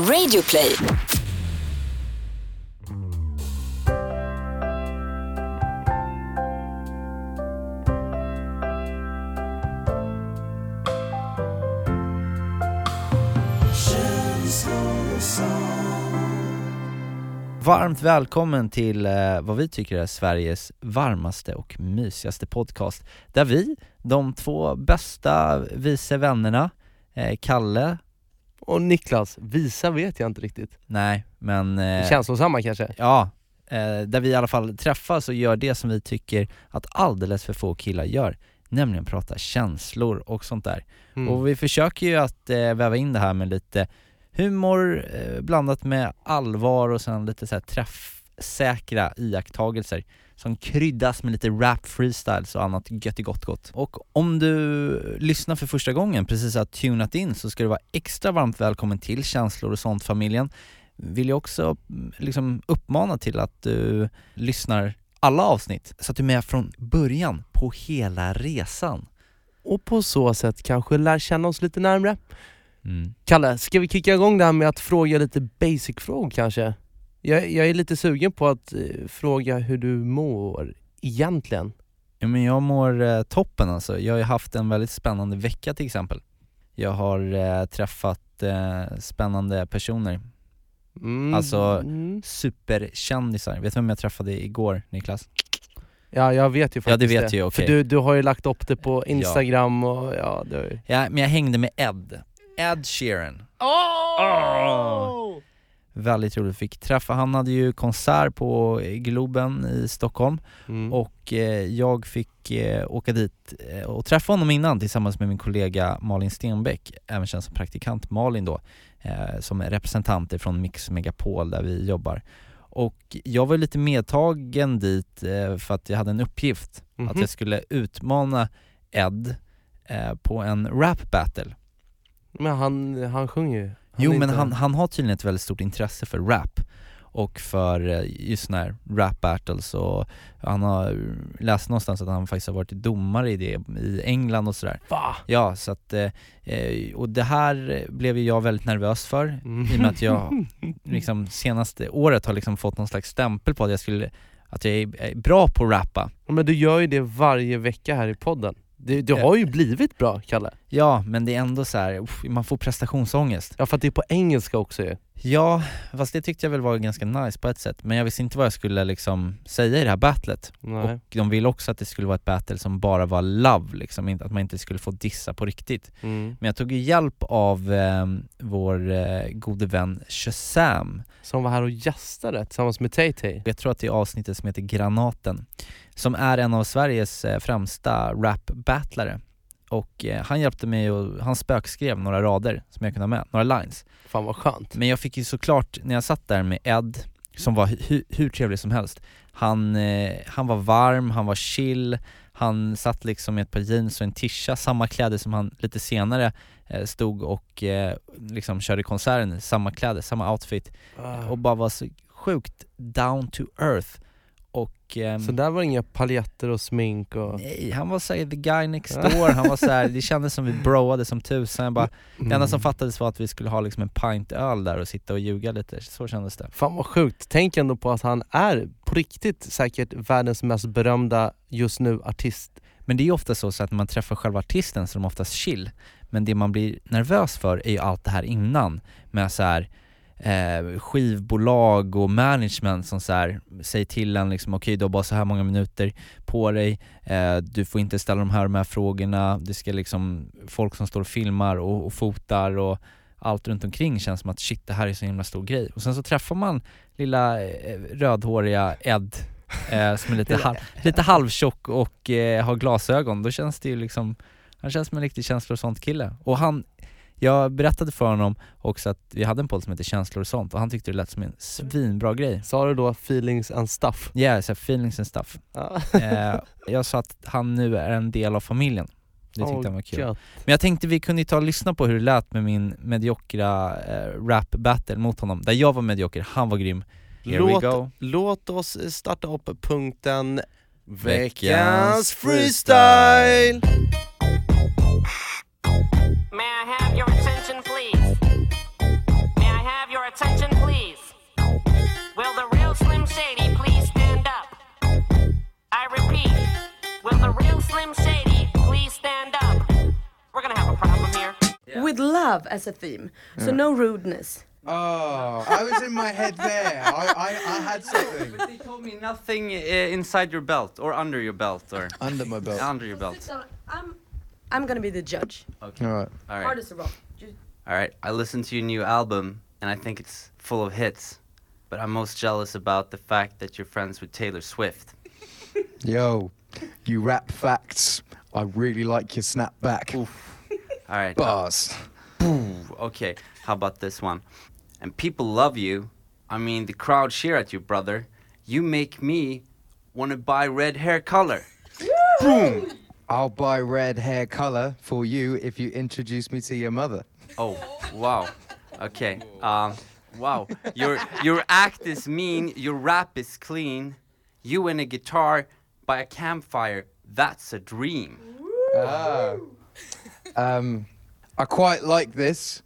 Radioplay. Varmt välkommen till eh, vad vi tycker är Sveriges varmaste och mysigaste podcast Där vi, de två bästa vice vännerna, eh, Kalle och Niklas, visa vet jag inte riktigt. Nej, men... Eh, Känslosamma kanske? Ja, eh, där vi i alla fall träffas och gör det som vi tycker att alldeles för få killar gör Nämligen prata känslor och sånt där Mm. Och vi försöker ju att eh, väva in det här med lite humor eh, blandat med allvar och sen lite så här träffsäkra iakttagelser som kryddas med lite rap freestyles och annat gött i gott gott. Och om du lyssnar för första gången, precis har tunat in, så ska du vara extra varmt välkommen till Känslor och sånt-familjen. Vill jag också mm, liksom uppmana till att du lyssnar alla avsnitt, så att du är med från början på hela resan. Och på så sätt kanske lär känna oss lite närmre. Mm. Kalle, ska vi kicka igång det här med att fråga lite basic-frågor kanske? Jag, jag är lite sugen på att eh, fråga hur du mår egentligen. Ja, men jag mår eh, toppen alltså. Jag har ju haft en väldigt spännande vecka till exempel. Jag har eh, träffat eh, spännande personer, Mm. Alltså- mm. superkändisar. Vet du vem jag träffade igår Niklas? Ja, jag vet ju Ja, det faktiskt vet ju, okej. För du, du har ju lagt upp det på Instagram och ja, det ju... Ja, men jag hängde med Ed, Ed Sheeran. Oh! Väldigt roligt, fick träffa, han hade ju konsert på Globen i Stockholm Mm. och eh, jag fick eh, åka dit eh, och träffa honom innan tillsammans med min kollega Malin Stenbeck, även känd som praktikant Malin då, eh, som är representant från Mix Megapol där vi jobbar. Och jag var lite medtagen dit eh, för att jag hade en uppgift, att Mhm. jag skulle utmana Ed eh, på en rap battle. Men han, han sjunger ju. Jo men inte- han, han har tydligen ett väldigt stort intresse för rap och för eh, just såna här rap battles och han har läst någonstans att han faktiskt har varit domare i det i England och sådär. Va? Ja, så att, eh, eh, och det här blev ju jag väldigt nervös för Mm. i och med att jag liksom senaste året har liksom fått någon slags stämpel på att jag skulle, att jag är bra på att rappa. Men du gör ju det varje vecka här i podden. Det, det Ja. har ju blivit bra, Kalle. Ja, men det är ändå så här, uff, man får prestationsångest. Ja för att det är på engelska också ju. Ja, fast det tyckte jag väl var ganska nice på ett sätt, men jag visste inte vad jag skulle liksom säga i det här battlet. Nej. Och de ville också att det skulle vara ett battle som bara var love, liksom, att man inte skulle få dissa på riktigt. Mm. Men jag tog ju hjälp av eh, vår eh, gode vän Shazam. Som var här och gästade tillsammans med Tay-Tay. Jag tror att det är avsnittet som heter Granaten, som är en av Sveriges eh, främsta rap-battlare. Och eh, han hjälpte mig och han spökskrev några rader som jag kunde ha med, några lines. Fan vad skönt. Men jag fick ju såklart, när jag satt där med Ed, som var hu- hur trevlig som helst, han, eh, han var varm, han var chill, han satt liksom med ett par jeans och en tisha, samma kläder som han lite senare eh, stod och eh, liksom körde konserten i, samma kläder, samma outfit och bara var så sjukt down to earth och ehm, Så där var inga paljetter och smink och... Nej, han var såhär the guy next door, han var såhär, det kändes som vi broade som tusan, jag bara, det enda Mm. som fattades var att vi skulle ha liksom en pint öl där och sitta och ljuga lite, så kändes det Fan vad sjukt. Tänk ändå på att han är på riktigt säkert världens mest berömda just nu artist. Men det är ju ofta så, så att när man träffar själva artisten så är de oftast chill Men det man blir nervös för är ju allt det här innan Med så här eh, skivbolag och management som så här, säger till en liksom okej du har bara så här många minuter på dig eh, Du får inte ställa de här, de här frågorna Det ska liksom, folk som står och filmar och, och fotar och allt runt omkring känns som att shit det här är så himla stor grej Och sen så träffar man lilla eh, rödhåriga Ed eh, som är lite, halv, lite halvtjock och eh, har glasögon, då känns det ju liksom Han känns som en riktig sånt kille. Och han, jag berättade för honom också att vi hade en podd som heter Känslor och sånt och han tyckte det lät som en svinbra grej. Sa du då feelings and stuff? Yeah, så här feelings and stuff. Ja. Eh, jag sa att han nu är en del av familjen. Det tyckte Åh, han var kul. gött. Men jag tänkte vi kunde ta och lyssna på hur det lät med min mediokra eh, rap battle mot honom, där jag var medioker, han var grym. Here Låt, we go. låt oss starta upp punkten Veckans freestyle! May I have your attention, please? May I have your attention, please? Will the real Slim Shady please stand up? I repeat, will the real Slim Shady please stand up? We're gonna have a problem here. Yeah. With love as a theme, so yeah. no rudeness. Oh, I was in my head there. I, I, I had something. But they told me nothing uh, inside your belt or under your belt or. Under my belt. Under your belt. I'm I'm gonna be the judge. Okay. All right. All right. Hardest of all. Just- All right. I listened to your new album and I think it's full of hits. But I'm most jealous about the fact that you're friends with Taylor Swift. Yo, you rap facts. I really like your snapback. All right. Bars. Okay. How about this one? And people love you. I mean, the crowd cheer at you, brother. You make me want to buy red hair color. I'll buy red hair color for you if you introduce me to your mother. Oh, wow. Okay. Um, wow. Your your act is mean. Your rap is clean. You and a guitar by a campfire. That's a dream. Ah. Um, I quite like this,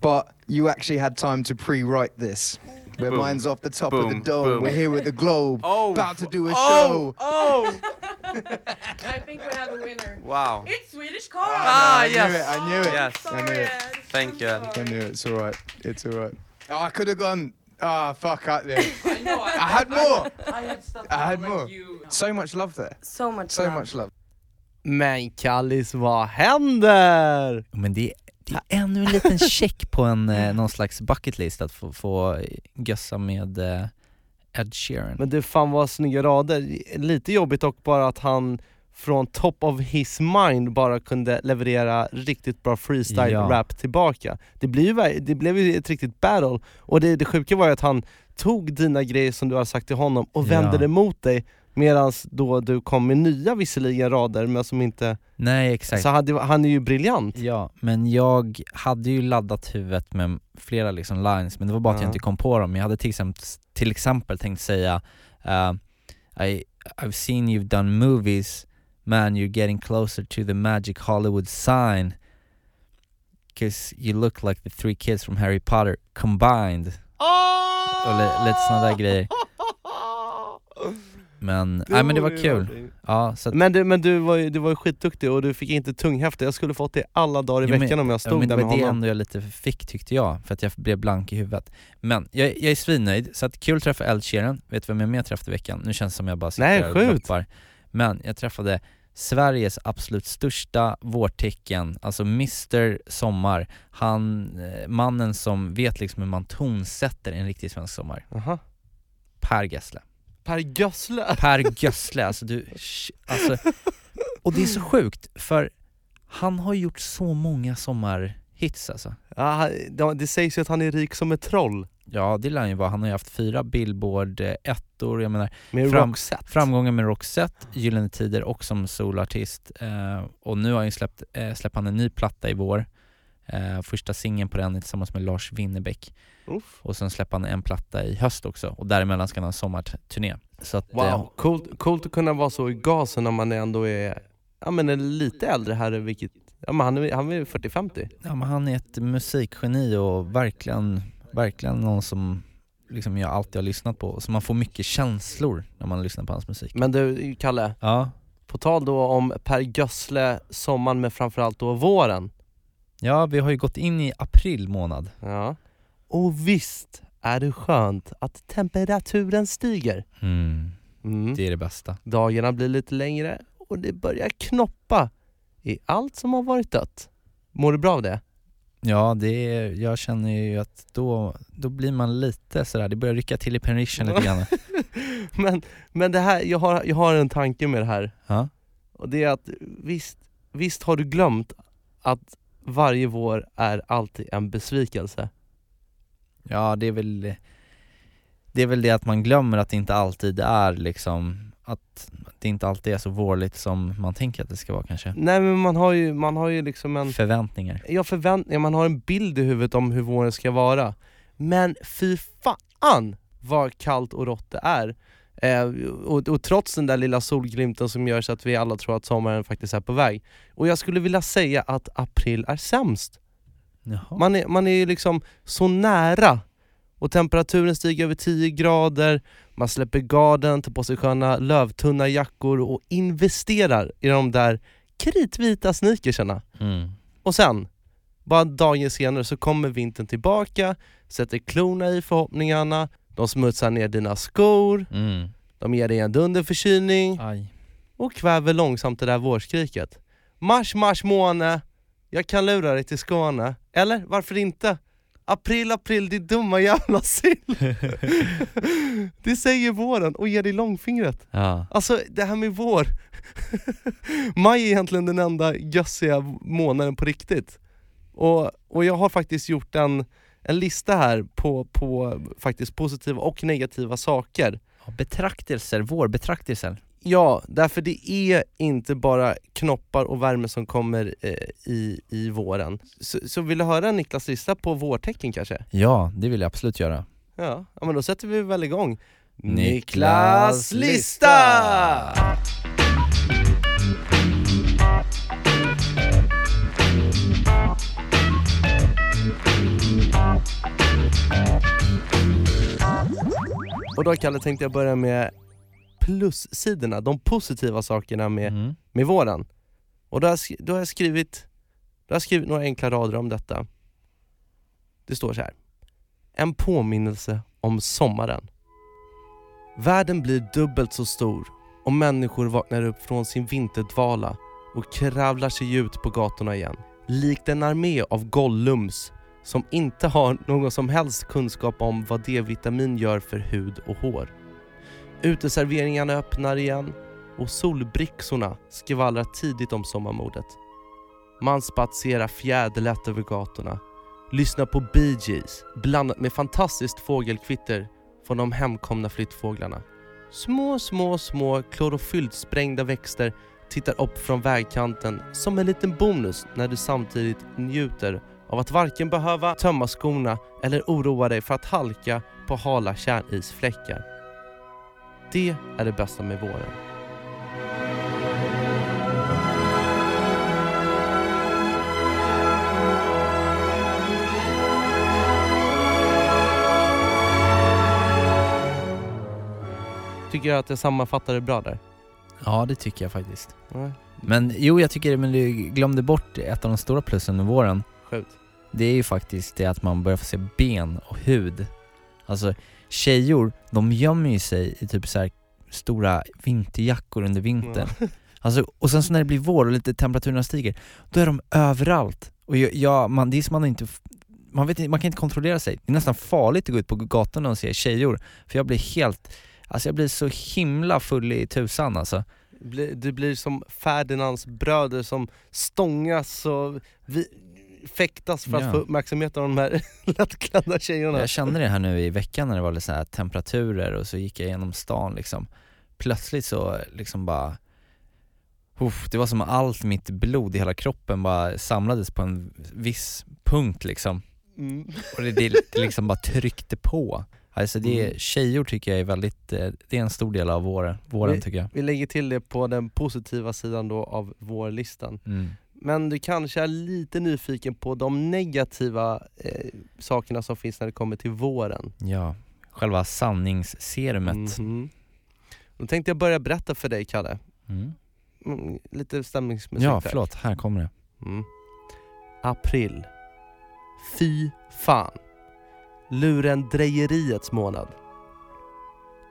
but you actually had time to pre-write this. Where Boom. mine's off the top of the dome. Boom. We're here with the globe, Oh. about to do a Oh. show. Oh. I think we have a winner. Wow. It's Swedish Chorus. Ah, I knew yes. it. I knew it. Yes. I knew it. Thank you. I knew it. It's all right. It's all right. Oh, I could have gone. Ah, fuck out there. I know. I, I had more. I had stuff. I had more. You. So much love there. So much So love. much love. Men Kallis, vad händer? Men det, det är ännu en liten check på en, eh, någon slags bucket list att få, få gössa med eh, Ed Sheeran. Men du fan vad snygga rader, lite jobbigt dock bara att han från top of his mind bara kunde leverera riktigt bra freestyle Ja. rap tillbaka. Det, ver- det blev ju ett riktigt battle, och det, det sjuka var ju att han tog dina grejer som du har sagt till honom och vände Ja. det mot dig Medan då du kom med nya visserligen rader men som inte, Nej exakt. så hade, han är ju briljant Ja, men jag hade ju laddat huvudet med flera liksom lines, men det var bara att Ja. jag inte kom på dem. Jag hade till exempel, till exempel tänkt säga uh, I, I've seen you've done movies, man you're getting closer to the magic Hollywood sign Cause you look like the three kids from Harry Potter combined Och li- lite såna där grejer. Men, nej men det var kul. Ja, så att, Men, du, men du, var ju, du var ju skitduktig och du fick inte tunghäfte, jag skulle fått det alla dagar i Jo, men- veckan om jag Ja, stod men där det med var det honom ändå jag lite fick tyckte jag, för att jag blev blank i huvudet. Men jag, jag är svinnöjd, så att kul att träffa Ed Sheeran, vet du vem jag mer träffade i veckan? Nu känns det som jag bara sitter Nej, och droppar. Men jag träffade Sveriges absolut största vårtecken, alltså Mr Sommar, han, eh, mannen som vet liksom hur man tonsätter en riktig svensk sommar. Aha. Per Gessle. Per Gössle! Per Gössle, alltså du, alltså, och det är så sjukt, för han har gjort så många sommarhits alltså. Ja, det- sägs ju att han är rik som ett troll Ja det lär han ju vara, han har ju haft fyra Billboard eh, jag menar med Fram- Roxette framgångar med Roxette, Gyllene Tider och som solartist. Eh, och nu har han släppt, eh, släppt han en ny platta i vår. Eh, första singeln på den är tillsammans med Lars Winnerbäck. Uff. Och sen släpper han en platta i höst också och däremellan ska han ha en sommarturné. Så att, eh, Wow, coolt, coolt att kunna vara så i gasen när man ändå är, ja men lite äldre här, vilket, ja men han är, han är 40-50 ja, men han är ett musikgeni och verkligen, verkligen någon som liksom jag alltid har lyssnat på. Så man får mycket känslor när man lyssnar på hans musik. Men du Kalle, Ja, på tal då om Per Gössle, sommaren men framförallt då våren ja vi har ju gått in i april månad. Ja Och visst är det skönt att temperaturen stiger Mm, mm. det är det bästa. Dagarna blir lite längre och det börjar knoppa i allt som har varit dött Mår du bra av det? Ja, det är, jag känner ju att då, då blir man lite sådär, det börjar rycka till i penrichen lite grann. men, men det här, jag har, jag har en tanke med det här Ja. Och det är att visst, visst har du glömt att varje vår är alltid en besvikelse? ja, det är väl det är väl det att man glömmer att det inte alltid är liksom, att det inte alltid är så vårligt som man tänker att det ska vara kanske. Nej men man har ju, man har ju liksom en Förväntningar. ja, förväntningar, man har en bild i huvudet om hur våren ska vara Men fy fan vad kallt och rått det är eh, och, och trots den där lilla solglimten som gör så att vi alla tror att sommaren faktiskt är på väg Och jag skulle vilja säga att april är sämst Jaha. Man är, man är ju liksom så nära och temperaturen stiger över 10 grader, man släpper garden, tar på sig sköna lövtunna jackor och investerar i de där kritvita sneakersarna. Mm. Och sen, bara dagen senare så kommer vintern tillbaka, sätter klorna i förhoppningarna, de smutsar ner dina skor, Mm. de ger dig en dunderförkylning Aj. och kväver långsamt det där vårskriket. Mars, mars måne, jag kan lura dig till Skåne. Eller varför inte? April, april, din dumma jävla sill! det säger våren och ger dig långfingret. Ja. Alltså det här med vår, maj är egentligen den enda gössiga månaden på riktigt. Och, och jag har faktiskt gjort en, en lista här på, på faktiskt positiva och negativa saker. Ja, Betraktelser, vårbetraktelser. Ja, därför det är inte bara knoppar och värme som kommer eh, i, i våren. Så, så vill du höra Niklas lista på vårtecken kanske? Ja, det vill jag absolut göra. Ja, ja men då sätter vi väl igång. Niklas lista! Och då Kalle tänkte jag börja med plussidorna, de positiva sakerna med, Mm. med våren. Och då har, jag, då, har jag skrivit, då har skrivit några enkla rader om detta. Det står så här. En påminnelse om sommaren. Världen blir dubbelt så stor och människor vaknar upp från sin vinterdvala och kravlar sig ut på gatorna igen. Likt en armé av Gollums som inte har någon som helst kunskap om vad D-vitamin gör för hud och hår. Uteserveringarna öppnar igen och solbricksorna skvallrar tidigt om sommarmodet. Man spatserar fjäderlätt över gatorna, lyssnar på Bee Gees blandat med fantastiskt fågelkvitter från de hemkomna flyttfåglarna. Små, små, små klorofyllsprängda växter tittar upp från vägkanten som en liten bonus när du samtidigt njuter av att varken behöva tömma skorna eller oroa dig för att halka på hala kärnisfläckar. Det är det bästa med våren. Tycker jag att jag sammanfattar det bra där? Ja, det tycker jag faktiskt. Nej, Men jo, jag tycker men du glömde bort ett av de stora plussen med våren. sjukt. Det är ju faktiskt det att man börjar få se ben och hud. Alltså tjejor, de gömmer ju sig i typ så här stora vinterjackor under vintern. Alltså, och sen så när det blir vår och lite temperaturerna stiger, då är de överallt. Och jag, jag, man, det är som man inte, man, vet, man kan inte kontrollera sig. Det är nästan farligt att gå ut på gatorna och se tjejor, för jag blir helt, alltså jag blir så himla full i tusan alltså. Du blir som Ferdinands bröder som stångas och vi, fäktas för att Ja. få uppmärksamhet av de här lättklädda tjejerna. Jag kände det här nu i veckan när det var lite så här temperaturer och så gick jag genom stan liksom Plötsligt så liksom bara uff, Det var som allt mitt blod i hela kroppen bara samlades på en viss punkt liksom Mm. Och det, det, liksom bara tryckte på Alltså det, Mm. tjejor tycker jag är väldigt, eh, det är en stor del av våren, våren Vi- tycker jag Vi lägger till det på den positiva sidan då av vårlistan. mm. Men du kanske är lite nyfiken på de negativa eh, sakerna som finns när det kommer till våren. Ja, själva sanningsserumet Mhm. Då tänkte jag börja berätta för dig Kalle. mm. Mm, lite stämningsmusik Ja, förlåt, här kommer det Mm. April. Fy fan. Lurendrejeriets månad.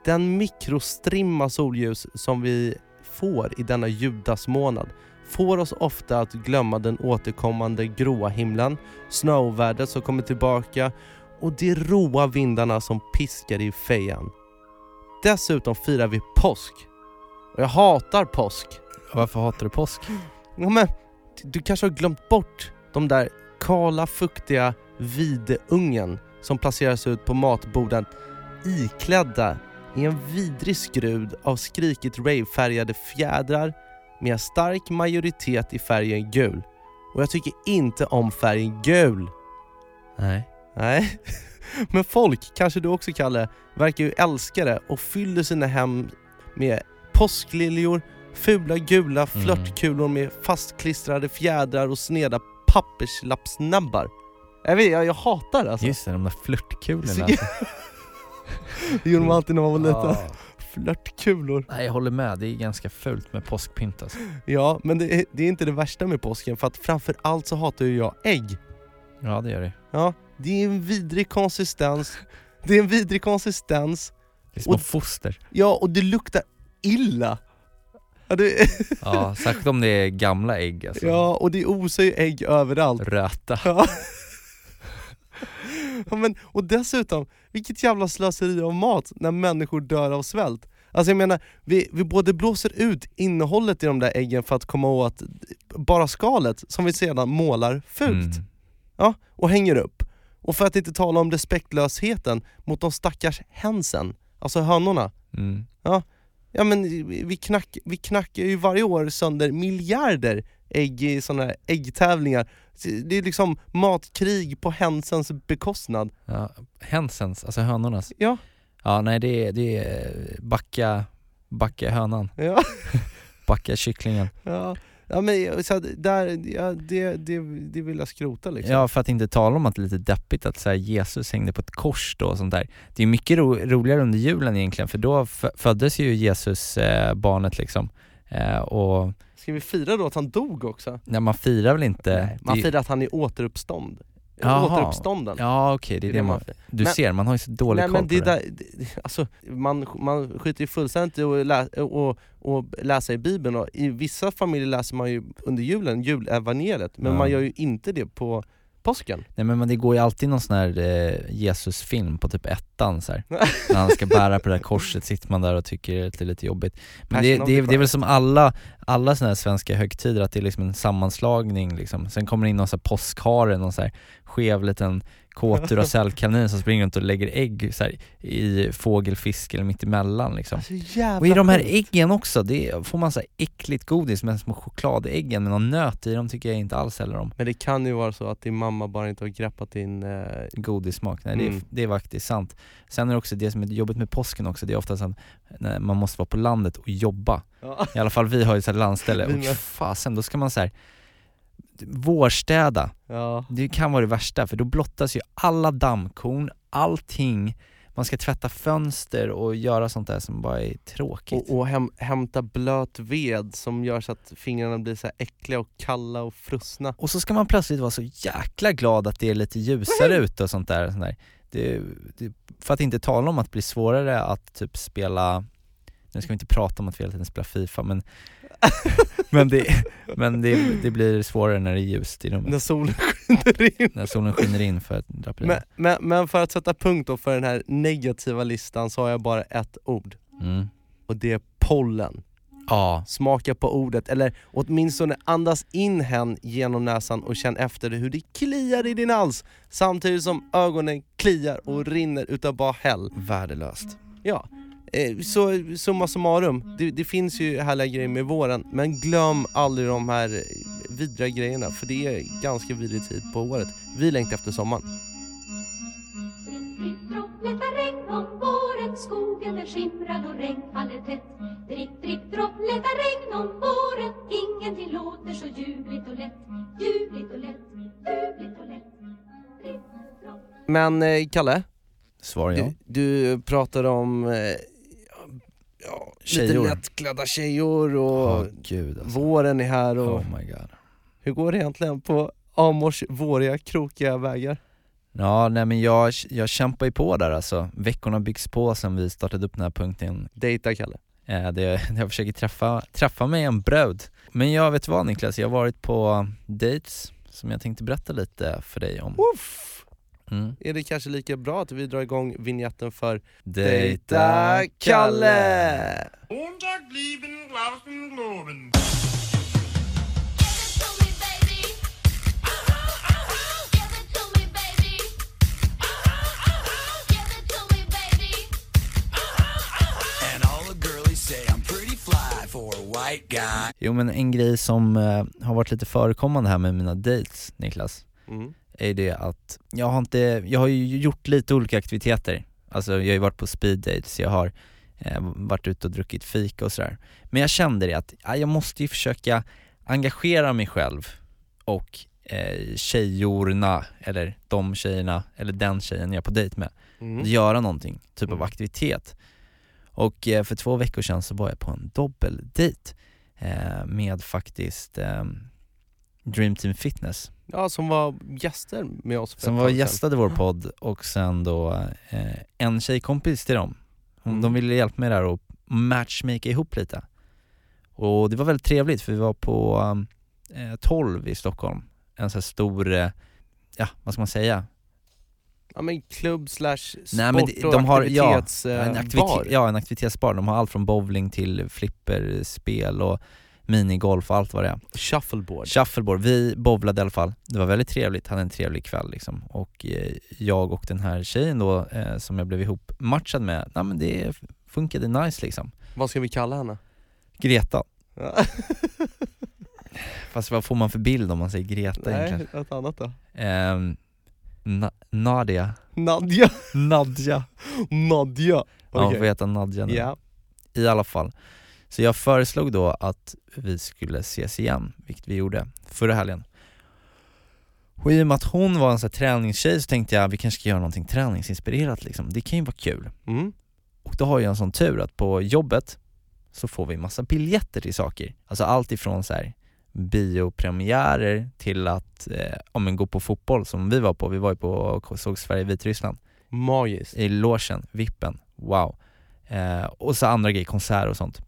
Den mikrostrimma solljus som vi får i denna judasmånad får oss ofta att glömma den återkommande gråa himlen, snöovädret som kommer tillbaka och de råa vindarna som piskar i fejan. Dessutom firar vi påsk. Och jag hatar påsk. Varför hatar du påsk? Ja, men, du kanske har glömt bort de där kala, fuktiga videungen som placeras ut på matborden iklädda i en vidrig skrud av skrikigt ravefärgade fjädrar med stark majoritet i färgen gul. Och jag tycker inte om färgen gul. Nej Nej. Men folk, kanske du också Kalle, verkar ju älska det och fyller sina hem med påskliljor, fula gula flörtkulor med fastklistrade fjädrar och sneda papperslappsnäbbar. Jag, vet, jag, jag hatar det alltså. Just det, de där flörtkulorna Så- alltså. Det gjorde man alltid när man var liten. Flörtkulor. Nej jag håller med, det är ganska fult med påskpynt alltså. Ja, men det är, det är inte det värsta med påsken för att framför allt så hatar ju jag ägg. Ja det gör det. Ja, det är en vidrig konsistens. Det är en vidrig konsistens. Det är små Och- foster. Ja, och det luktar illa. Ja, det, Ja, särskilt om det är gamla ägg alltså. ja och det osar ju ägg överallt. Röta. Ja. ja, men, och dessutom, vilket jävla slöseri av mat när människor dör av svält. Alltså jag menar, vi, vi både blåser ut innehållet i de där äggen för att komma åt bara skalet som vi sedan målar fult Mm. ja, och hänger upp. Och för att inte tala om respektlösheten mot de stackars hänsen, alltså hönorna. Mm. Ja men vi, vi, knack, vi knackar ju varje år sönder miljarder ägg i sådana här äggtävlingar. Det är liksom matkrig på hönsens bekostnad. Ja, hönsens, alltså hönornas. Ja, Ja nej det är, det är backa, backa hönan, ja, backa kycklingen. ja. Ja men så där, ja, det, det, det vill jag skrota liksom. Ja för att inte tala om att det är lite deppigt att så här, Jesus hängde på ett kors då och sånt där. Det är mycket ro, roligare under julen egentligen för då föddes ju Jesus eh, barnet liksom. Eh, och Ska vi fira då att han dog också? när man firar väl inte... Nej, man det- firar att han är återuppstånd. Jaha. Återuppstånden. Ja okej, det är det man... firar. Du Men- ser, man har ju så dålig Nej koll men på det det. där, det, alltså, man, man skiter ju fullständigt i att lä, och, och läsa i bibeln och i vissa familjer läser man ju under julen julevangeliet men Ja. man gör ju inte det på påsken. Nej men det går ju alltid någon sån här eh, Jesus-film på typ ettan så här. När han ska bära på det där korset sitter man där och tycker att det är lite jobbigt. Men det, det, the det är väl som alla, alla såna här svenska högtider, att det är liksom en sammanslagning liksom. Sen kommer det in någon sån här påskhare, någon så här skev liten kåt Duracellkanin som springer runt och lägger ägg så här, i fågelfisk eller mitt emellan liksom. Alltså, Och i de här äggen också, det får man så här äckligt godis med små chokladäggen med någon nöt i, de tycker jag inte alls heller om. Men det kan ju vara så att din mamma bara inte har greppat din... Eh, godissmak, nej det, är, Mm. det är faktiskt sant. Sen är det också det som är jobbigt med påsken också, det är ofta så att man måste vara på landet och jobba. ja. I alla fall vi har ju så här landställe, och fasen då ska man så här vårstäda, ja. det kan vara det värsta för då blottas ju alla dammkorn, allting, man ska tvätta fönster och göra sånt där som bara är tråkigt. Och, och häm, hämta blöt ved som gör så att fingrarna blir så äckliga och kalla och frusna. Och så ska man plötsligt vara så jäkla glad att det är lite ljusare ute och sånt där. Sånt där. Det, det, för att inte tala om att blir svårare att typ spela, nu ska vi inte prata om att vi hela tiden spelar FIFA men, men, det, men det, det blir svårare när det är ljust i När rummet. solen skiner in. När solen skiner in för att draperiet. Men, men, men för att sätta punkt då för den här negativa listan så har jag bara ett ord. Mm. Och det är pollen. Ja, Smaka på ordet, eller åtminstone andas in hen genom näsan och känn efter hur det kliar i din hals samtidigt som ögonen kliar och rinner utav bara häll. värdelöst. Ja, eh, så summa summarum, det, det finns ju härliga grejer med våren men glöm aldrig de här eh, vidriga grejerna för det är ganska vidrig tid på året. Vi längtar efter sommaren. Skogen den skimrar och regn faller tätt Dripp, dripp, dropp, lätta regn om våren Ingenting låter så ljuvligt och lätt Ljuvligt och lätt, ljuvligt och lätt Dripp, Men eh, Kalle, Svar ja. du, du pratar om ja, lite Tjejor. lättklädda tjejor och Åh gud alltså. våren är här och Oh my god. hur går det egentligen på Amors våriga krokiga vägar? Ja, nej men jag, jag kämpar ju på där alltså. Veckorna byggs på sen vi startade upp den här punkten Dejta Kalle. Eh, det, jag försöker träffa, träffa mig en brud. Men jag vet vad Niklas, jag har varit på dates som jag tänkte berätta lite för dig om. Uff. Mm. Är det kanske lika bra att vi drar igång vignetten för Dejta Kalle! Jo men en grej som eh, har varit lite förekommande här med mina dates Niklas, Mm. Är det att jag har inte, jag har ju gjort lite olika aktiviteter. Alltså jag har ju varit på speed dates, jag har eh, varit ute och druckit fika och sådär. Men jag kände det att ja, jag måste ju försöka engagera mig själv och eh, tjejorna, eller de tjejerna, eller den tjejen jag är på dejt med, Mm. göra någonting, typ av Mm. aktivitet. Och eh, för två veckor sedan så var jag på en dubbeldejt eh, med faktiskt, eh, Dream Team Fitness Ja, som var gäster med oss för som var gästade vår podd och sen då eh, en tjejkompis till dem. Hon, Mm. De ville hjälpa mig där och matchmaka ihop lite. Och det var väldigt trevligt för vi var på eh, 12 i Stockholm, en sån här stor, eh, ja vad ska man säga? Ja men klubb slash sport Nej, men de- de har- ja, aktivitetsbar. en aktivite- ja en aktivitetsbar, de har allt från bowling till flipperspel och minigolf och allt vad det är. Shuffleboard. Shuffleboard, vi bowlade i alla fall. Det var väldigt trevligt, hade en trevlig kväll liksom. Och eh, jag och den här tjejen då, eh, som jag blev ihop matchad med, nej men det funkade nice liksom. Vad ska vi kalla henne? Greta. Ja. Fast vad får man för bild om man säger Greta Nej, egentligen? något annat då. Ehm, Na- Nadia. Nadja. Nadja. Nadja. Ja, hon får heta Nadja nu. Ja. I alla fall. Så jag föreslog då att vi skulle ses igen, vilket vi gjorde förra helgen. Och i och med att hon var en sån här träningstjej så tänkte jag vi kanske ska göra någonting träningsinspirerat liksom. Det kan ju vara kul. Mm. Och då har jag en sån tur att på jobbet så får vi massa biljetter till saker. Alltså allt ifrån så här biopremiärer till att eh, ja, men gå på fotboll som vi var på. Vi var ju på och såg Sverige-Vitryssland Magiskt. i logen, vippen, wow. Eh, och så andra grejer, konserter och sånt.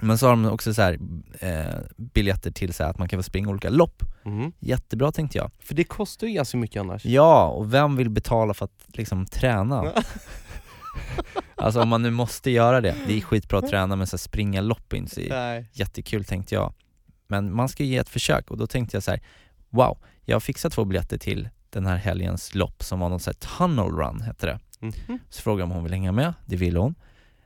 Men så har de också så här, eh, biljetter till så här att man kan få springa olika lopp. Mm. Jättebra tänkte jag. För det kostar ju ganska mycket annars. Ja, och vem vill betala för att liksom träna? alltså om man nu måste göra det, det är skitbra att träna men så här, springa lopp är inte så jättekul tänkte jag. Men man ska ju ge ett försök och då tänkte jag så här: wow, jag har fixat två biljetter till den här helgens lopp som var någon sån här tunnel run hette det. Mhm. Så frågade jag om hon ville hänga med, det ville hon.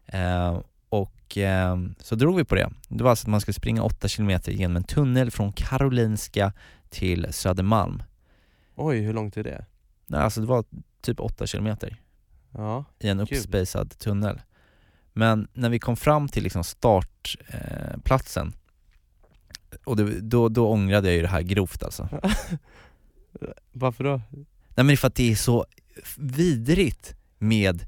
Eh, och eh, så drog vi på det. Det var alltså att man skulle springa 8 km genom en tunnel från Karolinska till Södermalm. Oj, hur långt är det? Nej, alltså det var typ 8 km Ja. i en uppspacad tunnel. Men när vi kom fram till liksom startplatsen eh, och det, då, då ångrade jag ju det här grovt alltså. Varför då? Nej men för att det är så vidrigt med,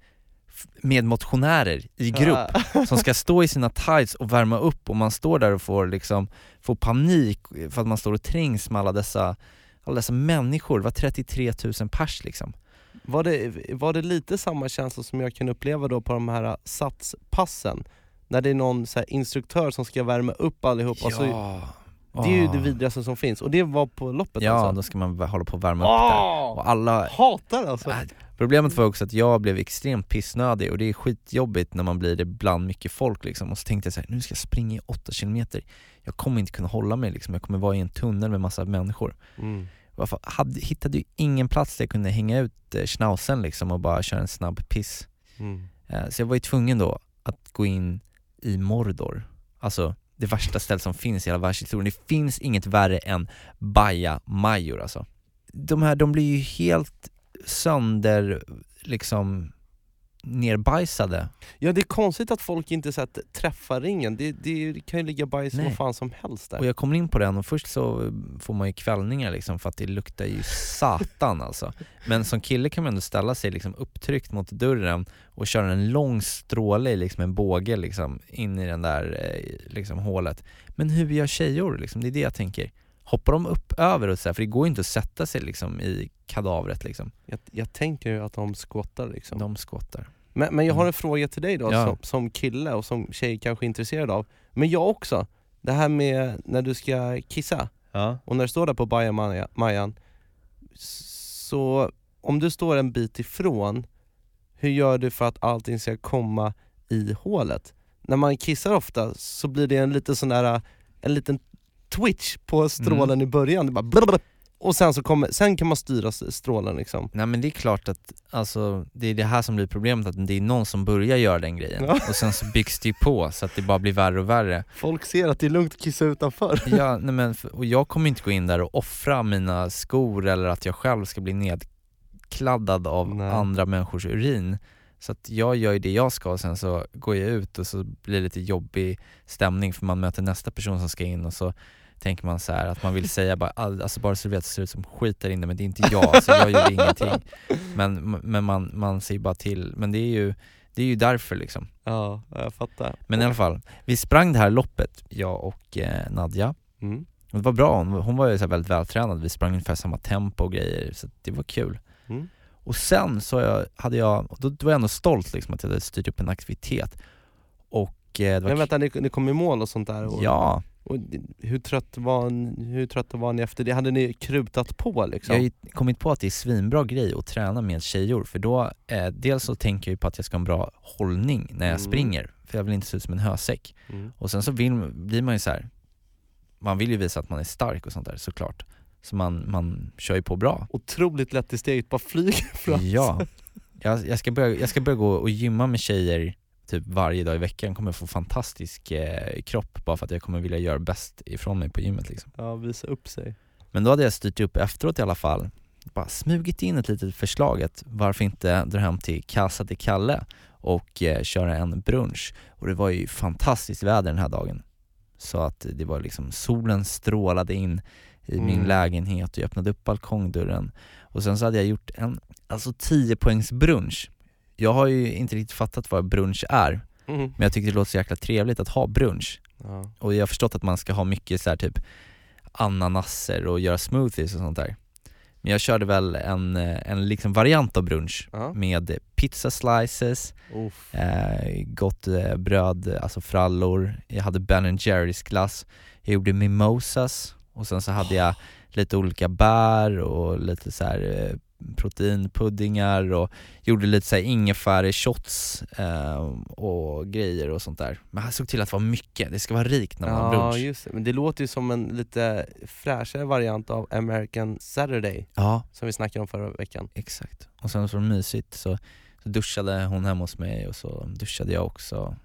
med motionärer i grupp som ska stå i sina tights och värma upp och man står där och får liksom, får panik för att man står och trängs med alla dessa, alla dessa människor, det var 33 000 pers liksom. Var det, var det lite samma känsla som jag kunde uppleva då på de här satspassen? När det är någon så instruktör som ska värma upp allihop, alltså, det är ju det vidrigaste som finns, och det var på loppet Ja, alltså? då ska man hålla på och värma upp där. Åh! Och alla, Hatar alltså! Äh, Problemet var också att jag blev extremt pissnödig och det är skitjobbigt när man blir det bland mycket folk liksom. Och så tänkte jag så här, nu ska jag springa i 8 kilometer. Jag kommer inte kunna hålla mig liksom, jag kommer vara i en tunnel med massa människor. Mm. Varför, hade, hittade ju ingen plats där jag kunde hänga ut eh, schnauzen liksom och bara köra en snabb piss. Mm. Eh, så jag var ju tvungen då att gå in i Mordor, alltså det värsta stället som finns i hela världshistorien. Det finns inget värre än Baja Major alltså. De här, de blir ju helt sönder, liksom nerbajsade. Ja det är konstigt att folk inte så att träffar ringen, det, det kan ju ligga bajs Nej. vad fan som helst där Och jag kommer in på den och först så får man ju kvällningar liksom för att det luktar ju satan alltså. Men som kille kan man ändå ställa sig liksom upptryckt mot dörren och köra en lång stråle i liksom en båge liksom in i den där eh, liksom hålet. Men hur gör tjejor liksom? Det är det jag tänker. Hoppar de upp över och så här, för det går ju inte att sätta sig liksom i kadavret liksom. jag, jag tänker ju att de skottar liksom De skottar. Men, men jag har Mm. en fråga till dig då, Ja. som, som kille och som tjej kanske är intresserad av Men jag också, det här med när du ska kissa Ja. och när du står där på bajamajan Så om du står en bit ifrån, hur gör du för att allting ska komma i hålet? När man kissar ofta så blir det en liten sån där, en liten twitch på strålen Mm. i början, det bara blablabla. Och sen, så kommer, sen kan man styra strålen liksom Nej men det är klart att, alltså, det är det här som blir problemet, att det är någon som börjar göra den grejen Ja. och sen så byggs det ju på så att det bara blir värre och värre. Folk ser att det är lugnt att kissa utanför Ja, nej men, och jag kommer inte gå in där och offra mina skor eller att jag själv ska bli nedkladdad av Nej. andra människors urin. Så att jag gör ju det jag ska och sen så går jag ut och så blir det lite jobbig stämning för man möter nästa person som ska in och så tänker man så här att man vill säga bara, all- alltså bara så du vet så ser ut som skit där inne men det är inte jag, så jag gjorde ingenting. Men, men man, man ser bara till, men det är ju, det är ju därför liksom. Ja, jag fattar Men i alla fall, vi sprang det här loppet, jag och eh, Nadja mm. Det var bra, hon, hon var ju så väldigt vältränad, vi sprang ungefär samma tempo och grejer, så det var kul. Mm. Och sen så jag, hade jag, då, då var jag ändå stolt liksom att jag hade styrt upp en aktivitet. Och eh, det var Men vänta, ni, ni kom i mål och sånt där? Och, Ja, och hur, trött var, ni- hur trötta var ni efter det? Hade ni krutat på liksom? jag har ju kommit på att det är svinbra grej att träna med tjejor för då, eh, dels så tänker jag ju på att jag ska ha en bra hållning när jag Mm. springer, för jag vill inte se ut som en hösäck. Mm. Och sen så vill, blir man ju så här. man vill ju visa att man är stark och sånt där såklart. Så man, man kör ju på bra. Otroligt lätt i steget, bara flyger fram. Ja. Jag, jag, ska börja, jag ska börja gå och gymma med tjejer typ varje dag i veckan, kommer få fantastisk eh, kropp bara för att jag kommer vilja göra bäst ifrån mig på gymmet liksom. Ja, visa upp sig. Men då hade jag styrt upp efteråt i alla fall, bara smugit in ett litet förslag att varför inte dra hem till Casa de Kalle och eh, köra en brunch. Och det var ju fantastiskt väder den här dagen. Så att det var liksom, solen strålade in i min Mm. lägenhet och jag öppnade upp balkongdörren. Och sen så hade jag gjort en, alltså 10 poängs brunch. Jag har ju inte riktigt fattat vad brunch är, Mm. men jag tycker det låter så jäkla trevligt att ha brunch. Ja. Och jag har förstått att man ska ha mycket så här typ ananaser och göra smoothies och sånt där. Men jag körde väl en, eh, en liksom variant av brunch Ja. med pizza slices, eh, gott eh, bröd, alltså frallor, jag hade Ben Jerrys glass, jag gjorde mimosas och sen så hade jag lite olika bär och lite så här eh, proteinpuddingar och gjorde lite så här ingefärshots eh, och grejer och sånt där. Men jag såg till att det var mycket, det ska vara rikt när man har Ja, brunch. just det. Men det låter ju som en lite fräschare variant av American Saturday, Ja, som vi snackade om förra veckan. exakt. Och sen så var det mysigt så, så duschade hon hemma hos mig och så duschade jag också.